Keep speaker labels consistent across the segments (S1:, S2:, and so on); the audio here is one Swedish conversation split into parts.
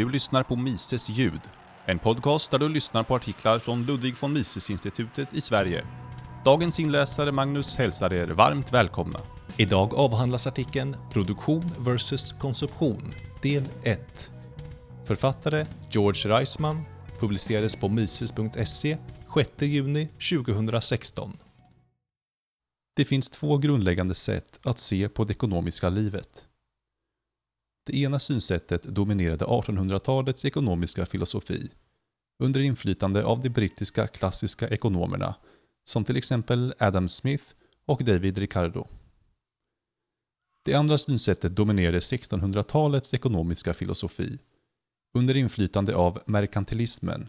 S1: Du lyssnar på Mises ljud, en podcast där du lyssnar på artiklar från Ludwig von Mises-institutet i Sverige. Dagens inläsare Magnus hälsar er varmt välkomna.
S2: Idag avhandlas artikeln Produktion vs konsumtion, del 1. Författare George Reisman, publicerades på mises.se 6 juni 2016.
S1: Det finns två grundläggande sätt att se på det ekonomiska livet. Det ena synsättet dominerade 1800-talets ekonomiska filosofi under inflytande av de brittiska klassiska ekonomerna som till exempel Adam Smith och David Ricardo. Det andra synsättet dominerade 1600-talets ekonomiska filosofi under inflytande av merkantilismen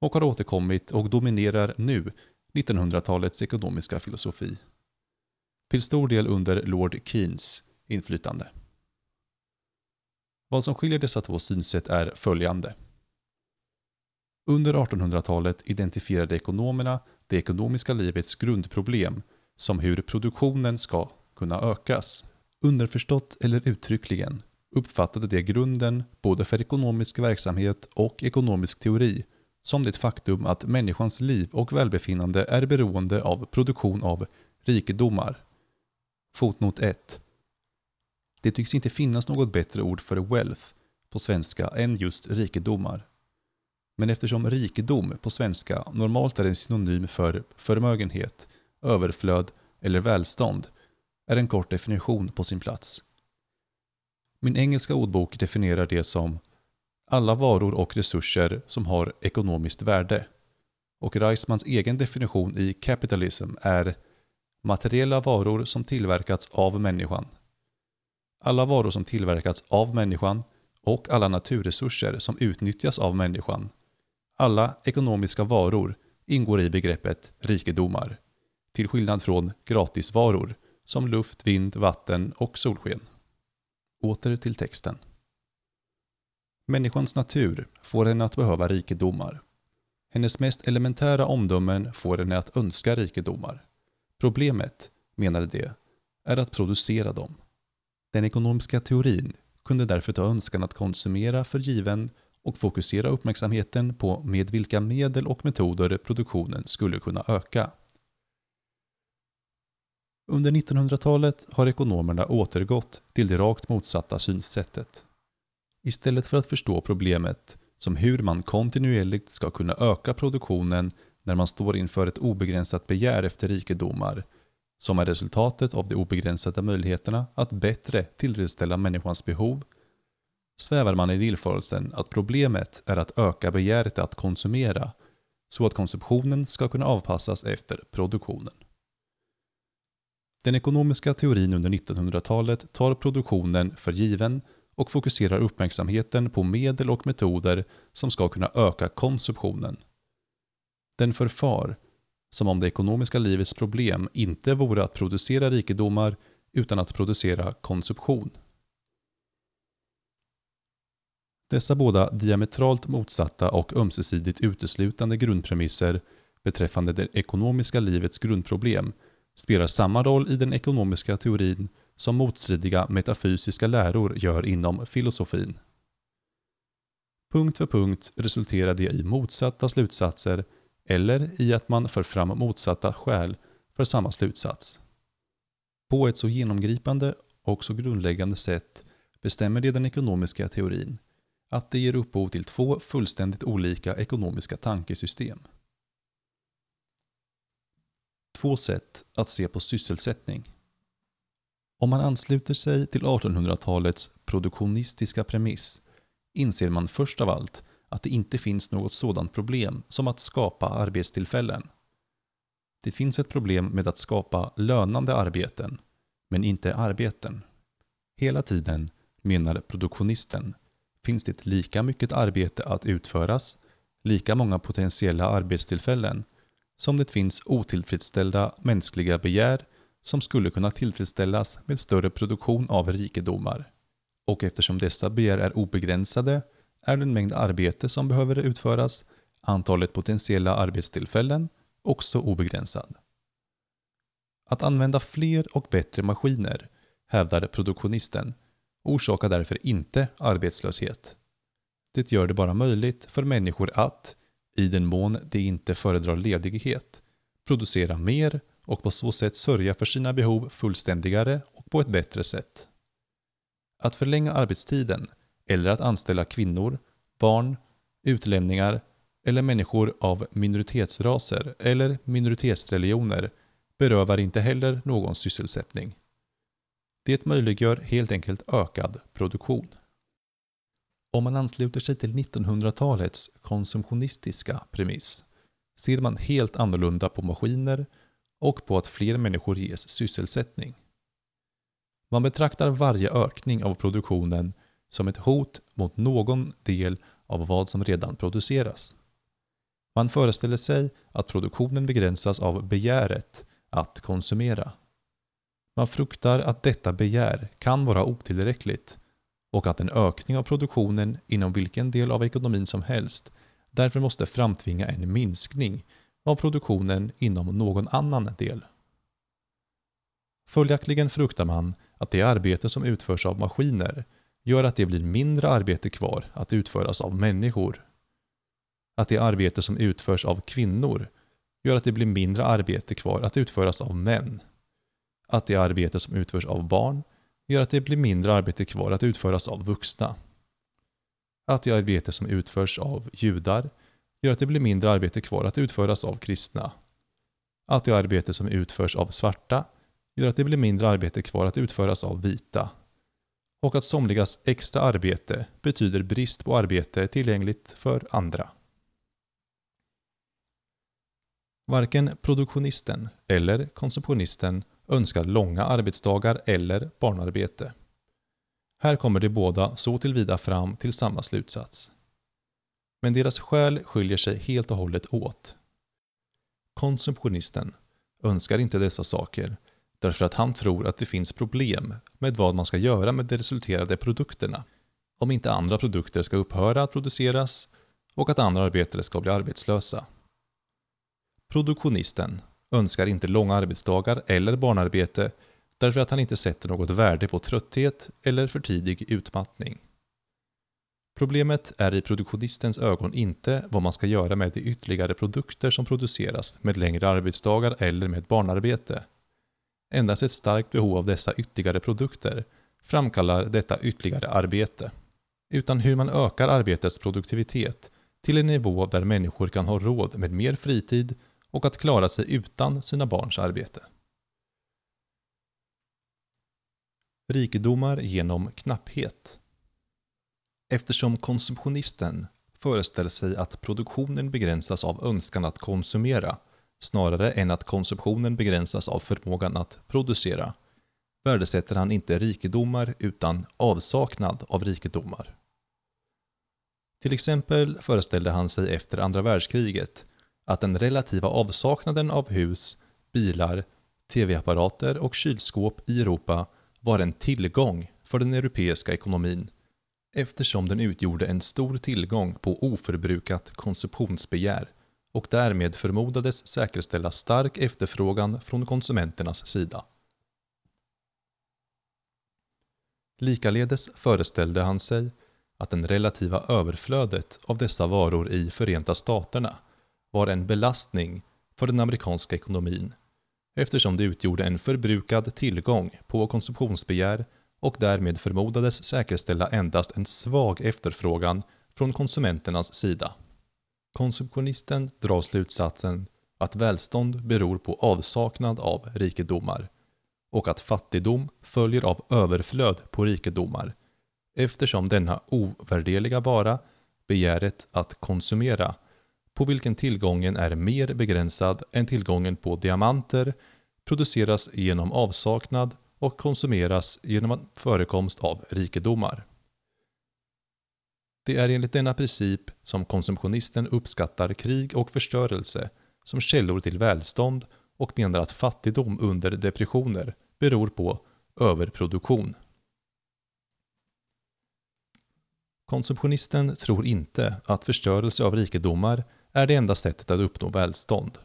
S1: och har återkommit och dominerar nu 1900-talets ekonomiska filosofi. Till stor del under Lord Keynes inflytande. Vad som skiljer dessa två synsätt är följande. Under 1800-talet identifierade ekonomerna det ekonomiska livets grundproblem som hur produktionen ska kunna ökas. Underförstått eller uttryckligen uppfattade de grunden både för ekonomisk verksamhet och ekonomisk teori som det faktum att människans liv och välbefinnande är beroende av produktion av rikedomar. Fotnot 1. Det tycks inte finnas något bättre ord för wealth på svenska än just rikedomar. Men eftersom rikedom på svenska normalt är en synonym för förmögenhet, överflöd eller välstånd är en kort definition på sin plats. Min engelska ordbok definierar det som alla varor och resurser som har ekonomiskt värde. Och Reismans egen definition i Capitalism är materiella varor som tillverkats av människan. Alla varor som tillverkats av människan och alla naturresurser som utnyttjas av människan. Alla ekonomiska varor ingår i begreppet rikedomar, till skillnad från gratisvaror som luft, vind, vatten och solsken. Åter till texten. Människans natur får henne att behöva rikedomar. Hennes mest elementära omdömen får henne att önska rikedomar. Problemet, menade de, är att producera dem. Den ekonomiska teorin kunde därför ta önskan att konsumera för given och fokusera uppmärksamheten på med vilka medel och metoder produktionen skulle kunna öka. Under 1900-talet har ekonomerna återgått till det rakt motsatta synsättet. Istället för att förstå problemet som hur man kontinuerligt ska kunna öka produktionen när man står inför ett obegränsat begär efter rikedomar, som är resultatet av de obegränsade möjligheterna att bättre tillfredsställa människans behov, svävar man i villfarelsen att problemet är att öka begäret att konsumera, så att konsumtionen ska kunna avpassas efter produktionen. Den ekonomiska teorin under 1900-talet tar produktionen för given och fokuserar uppmärksamheten på medel och metoder som ska kunna öka konsumtionen. Den förfar som om det ekonomiska livets problem inte vore att producera rikedomar utan att producera konsumtion. Dessa båda diametralt motsatta och ömsesidigt uteslutande grundpremisser beträffande det ekonomiska livets grundproblem spelar samma roll i den ekonomiska teorin som motstridiga metafysiska läror gör inom filosofin. Punkt för punkt resulterar det i motsatta slutsatser eller i att man för fram motsatta skäl för samma slutsats. På ett så genomgripande och så grundläggande sätt bestämmer det den ekonomiska teorin att det ger upphov till två fullständigt olika ekonomiska tankesystem. Två sätt att se på sysselsättning. Om man ansluter sig till 1800-talets produktionistiska premiss inser man först av allt att det inte finns något sådant problem som att skapa arbetstillfällen. Det finns ett problem med att skapa lönande arbeten, men inte arbeten. Hela tiden, menar produktionisten, finns det lika mycket arbete att utföras, lika många potentiella arbetstillfällen, som det finns otillfredsställda mänskliga begär som skulle kunna tillfredsställas med större produktion av rikedomar. Och eftersom dessa begär är obegränsade är den mängd arbete som behöver utföras, antalet potentiella arbetstillfällen, också obegränsad. Att använda fler och bättre maskiner, hävdar produktionisten, orsakar därför inte arbetslöshet. Det gör det bara möjligt för människor att, i den mån de inte föredrar ledighet, producera mer och på så sätt sörja för sina behov fullständigare och på ett bättre sätt. Att förlänga arbetstiden eller att anställa kvinnor, barn, utlänningar eller människor av minoritetsraser eller minoritetsreligioner berövar inte heller någon sysselsättning. Det möjliggör helt enkelt ökad produktion. Om man ansluter sig till 1900-talets konsumtionistiska premiss ser man helt annorlunda på maskiner och på att fler människor ges sysselsättning. Man betraktar varje ökning av produktionen som ett hot mot någon del av vad som redan produceras. Man föreställer sig att produktionen begränsas av begäret att konsumera. Man fruktar att detta begär kan vara otillräckligt och att en ökning av produktionen inom vilken del av ekonomin som helst därför måste framtvinga en minskning av produktionen inom någon annan del. Följaktligen fruktar man att det arbete som utförs av maskiner gör att det blir mindre arbete kvar att utföras av människor. Att det arbete som utförs av kvinnor gör att det blir mindre arbete kvar att utföras av män. Att det arbete som utförs av barn gör att det blir mindre arbete kvar att utföras av vuxna. Att det arbete som utförs av judar gör att det blir mindre arbete kvar att utföras av kristna. Att det arbete som utförs av svarta gör att det blir mindre arbete kvar att utföras av vita. Och att somligas extra arbete betyder brist på arbete tillgängligt för andra. Varken produktionisten eller konsumtionisten önskar långa arbetsdagar eller barnarbete. Här kommer de båda så tillvida fram till samma slutsats. Men deras skäl skiljer sig helt och hållet åt. Konsumtionisten önskar inte dessa saker därför att han tror att det finns problem med vad man ska göra med de resulterade produkterna om inte andra produkter ska upphöra att produceras och att andra arbetare ska bli arbetslösa. Produktionisten önskar inte långa arbetsdagar eller barnarbete därför att han inte sätter något värde på trötthet eller för tidig utmattning. Problemet är i produktionistens ögon inte vad man ska göra med de ytterligare produkter som produceras med längre arbetsdagar eller med barnarbete. Endast ett starkt behov av dessa ytterligare produkter framkallar detta ytterligare arbete. Utan hur man ökar arbetets produktivitet till en nivå där människor kan ha råd med mer fritid och att klara sig utan sina barns arbete. Rikedomar genom knapphet Eftersom konsumtionisten föreställer sig att produktionen begränsas av önskan att konsumera snarare än att konsumtionen begränsas av förmågan att producera värdesätter han inte rikedomar utan avsaknad av rikedomar. Till exempel föreställde han sig efter andra världskriget att den relativa avsaknaden av hus, bilar, tv-apparater och kylskåp i Europa var en tillgång för den europeiska ekonomin eftersom den utgjorde en stor tillgång på oförbrukat konsumtionsbegär och därmed förmodades säkerställa stark efterfrågan från konsumenternas sida. Likaledes föreställde han sig att det relativa överflödet av dessa varor i Förenta Staterna var en belastning för den amerikanska ekonomin eftersom det utgjorde en förbrukad tillgång på konsumtionsbegär och därmed förmodades säkerställa endast en svag efterfrågan från konsumenternas sida. Konsumtionisten drar slutsatsen att välstånd beror på avsaknad av rikedomar och att fattigdom följer av överflöd på rikedomar eftersom denna ovärdeliga vara, begäret att konsumera, på vilken tillgången är mer begränsad än tillgången på diamanter, produceras genom avsaknad och konsumeras genom förekomst av rikedomar. Det är enligt denna princip som konsumtionisten uppskattar krig och förstörelse som källor till välstånd och menar att fattigdom under depressioner beror på överproduktion. Konsumtionisten tror inte att förstörelse av rikedomar är det enda sättet att uppnå välstånd.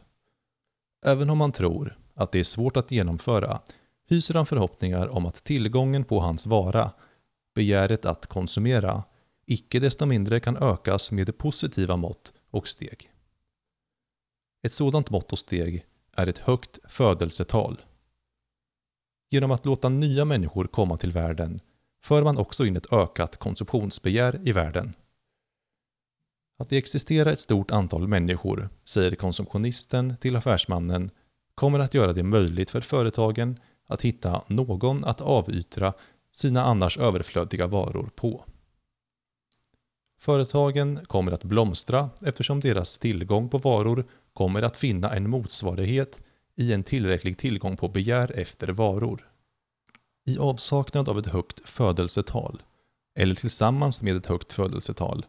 S1: Även om han tror att det är svårt att genomföra hyser han förhoppningar om att tillgången på hans vara, begäret att konsumera,
S2: icke desto mindre kan ökas med positiva mått och steg. Ett sådant mått och steg är ett högt födelsetal. Genom att låta nya människor komma till världen för man också in ett ökat konsumtionsbegär i världen. Att det existerar ett stort antal människor, säger konsumtionisten till affärsmannen, kommer att göra det möjligt för företagen att hitta någon att avyttra sina annars överflödiga varor på. Företagen kommer att blomstra eftersom deras tillgång på varor kommer att finna en motsvarighet i en tillräcklig tillgång på begär efter varor. I avsaknad av ett högt födelsetal, eller tillsammans med ett högt födelsetal,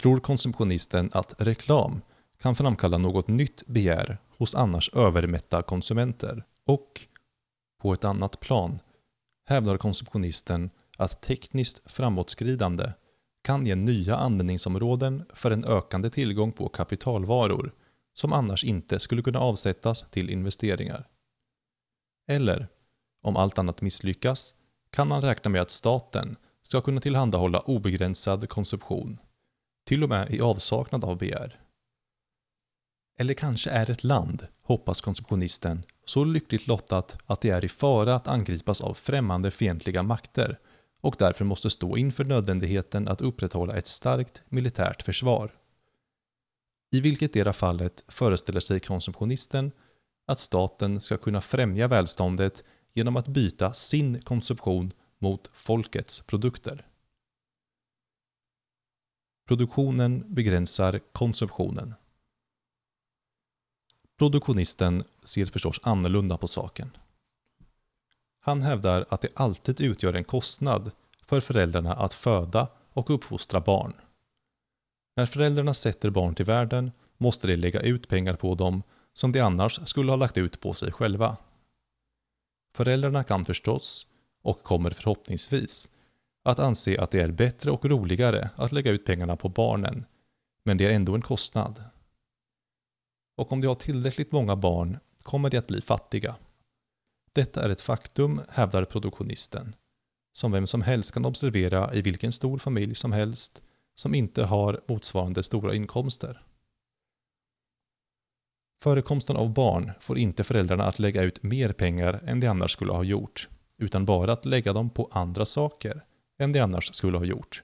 S2: tror konsumtionisten att reklam kan framkalla något nytt begär hos annars övermätta konsumenter och, på ett annat plan, hävdar konsumtionisten att tekniskt framåtskridande kan ge nya användningsområden för en ökande tillgång på kapitalvaror som annars inte skulle kunna avsättas till investeringar. Eller, om allt annat misslyckas, kan man räkna med att staten ska kunna tillhandahålla obegränsad konsumtion, till och med i avsaknad av begär. Eller kanske är ett land, hoppas konsumtionisten, så lyckligt lottat att det är i fara att angripas av främmande fientliga makter och därför måste stå inför nödvändigheten att upprätthålla ett starkt militärt försvar. I vilket era fallet föreställer sig konsumtionisten att staten ska kunna främja välståndet genom att byta sin konsumtion mot folkets produkter. Produktionen begränsar konsumtionen. Produktionisten ser förstås annorlunda på saken. Han hävdar att det alltid utgör en kostnad för föräldrarna att föda och uppfostra barn. När föräldrarna sätter barn till världen måste de lägga ut pengar på dem som de annars skulle ha lagt ut på sig själva. Föräldrarna kan förstås, och kommer förhoppningsvis, att anse att det är bättre och roligare att lägga ut pengarna på barnen, men det är ändå en kostnad. Och om de har tillräckligt många barn kommer de att bli fattiga. Detta är ett faktum, hävdar produktionisten, som vem som helst kan observera i vilken stor familj som helst som inte har motsvarande stora inkomster. Förekomsten av barn får inte föräldrarna att lägga ut mer pengar än de annars skulle ha gjort, utan bara att lägga dem på andra saker än de annars skulle ha gjort.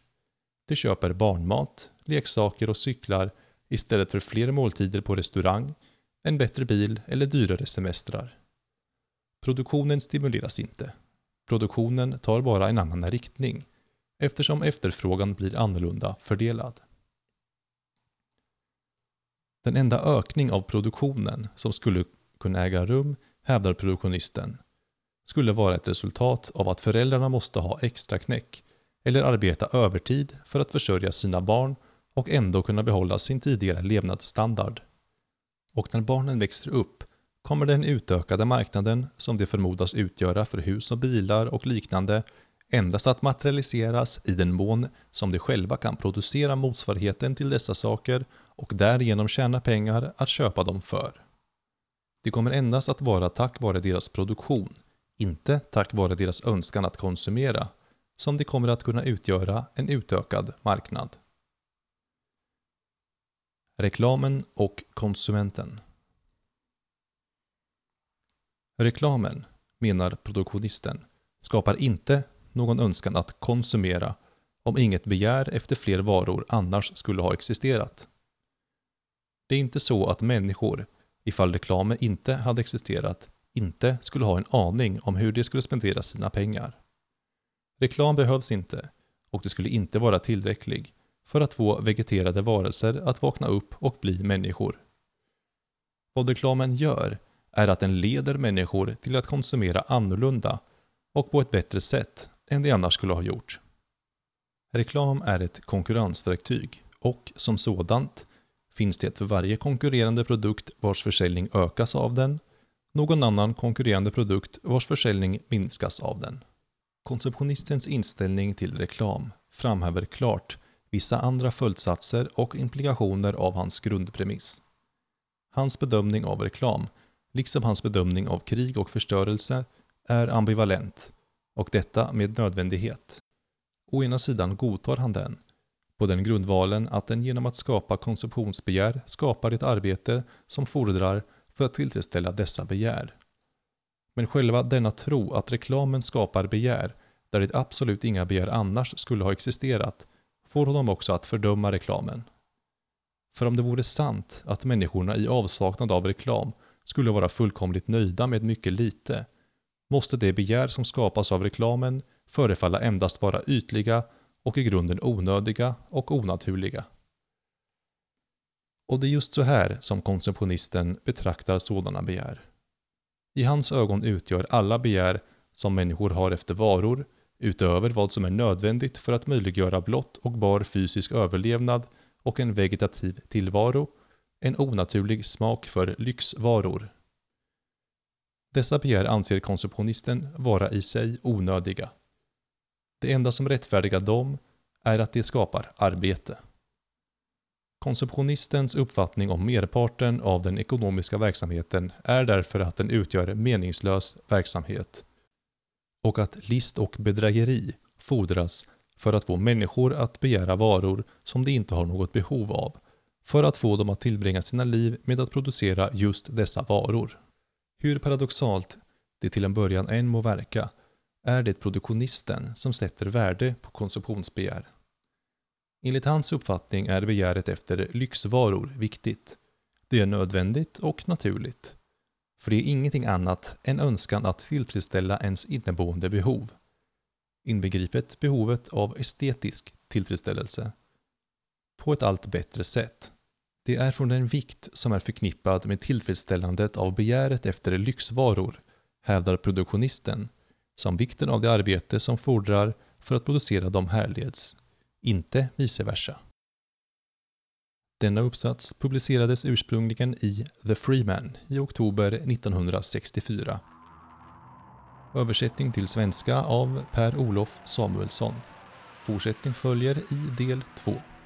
S2: De köper barnmat, leksaker och cyklar istället för fler måltider på restaurang, en bättre bil eller dyrare semestrar. Produktionen stimuleras inte. Produktionen tar bara en annan riktning eftersom efterfrågan blir annorlunda fördelad. Den enda ökning av produktionen som skulle kunna äga rum, hävdar produktionisten, skulle vara ett resultat av att föräldrarna måste ha extra knäck eller arbeta övertid för att försörja sina barn och ändå kunna behålla sin tidigare levnadsstandard. Och när barnen växer upp kommer den utökade marknaden som det förmodas utgöra för hus och bilar och liknande endast att materialiseras i den mån som de själva kan producera motsvarigheten till dessa saker och därigenom tjäna pengar att köpa dem för. Det kommer endast att vara tack vare deras produktion, inte tack vare deras önskan att konsumera, som de kommer att kunna utgöra en utökad marknad. Reklamen och konsumenten Reklamen, menar produktionisten, skapar inte någon önskan att konsumera om inget begär efter fler varor annars skulle ha existerat. Det är inte så att människor, ifall reklamen inte hade existerat, inte skulle ha en aning om hur de skulle spendera sina pengar. Reklam behövs inte, och det skulle inte vara tillräcklig för att få vegeterade varelser att vakna upp och bli människor. Vad reklamen gör är att den leder människor till att konsumera annorlunda och på ett bättre sätt än de annars skulle ha gjort. Reklam är ett konkurrensverktyg och som sådant finns det för varje konkurrerande produkt vars försäljning ökas av den, någon annan konkurrerande produkt vars försäljning minskas av den. Konsumtionistens inställning till reklam framhäver klart vissa andra följdsatser och implikationer av hans grundpremiss. Hans bedömning av reklam, liksom hans bedömning av krig och förstörelse, är ambivalent och detta med nödvändighet. Å ena sidan godtar han den, på den grundvalen att den genom att skapa konsumtionsbegär skapar ett arbete som fordrar för att tillfredsställa dessa begär. Men själva denna tro att reklamen skapar begär, där det absolut inga begär annars skulle ha existerat, får honom också att fördöma reklamen. För om det vore sant att människorna i avsaknad av reklam skulle vara fullkomligt nöjda med mycket lite, måste det begär som skapas av reklamen förefalla endast vara ytliga och i grunden onödiga och onaturliga. Och det är just så här som konsumtionisten betraktar sådana begär. I hans ögon utgör alla begär som människor har efter varor, utöver vad som är nödvändigt för att möjliggöra blott och bar fysisk överlevnad och en vegetativ tillvaro, en onaturlig smak för lyxvaror. Dessa begär anser konsumtionisten vara i sig onödiga. Det enda som rättfärdigar dem är att de skapar arbete. Konsumtionistens uppfattning om merparten av den ekonomiska verksamheten är därför att den utgör meningslös verksamhet och att list och bedrägeri fordras för att få människor att begära varor som de inte har något behov av, för att få dem att tillbringa sina liv med att producera just dessa varor. Hur paradoxalt det till en början än må verka, är det produktionisten som sätter värde på konsumtionsbegär. Enligt hans uppfattning är begäret efter lyxvaror viktigt. Det är nödvändigt och naturligt. För det är ingenting annat än önskan att tillfredsställa ens inneboende behov. Inbegripet behovet av estetisk tillfredsställelse. På ett allt bättre sätt. Det är från den vikt som är förknippad med tillfredsställandet av begäret efter lyxvaror, hävdar produktionisten, som vikten av det arbete som fordrar för att producera dem härleds, inte vice versa. Denna uppsats publicerades ursprungligen i The Freeman i oktober 1964. Översättning till svenska av Per-Olof Samuelsson. Fortsättning följer i del 2.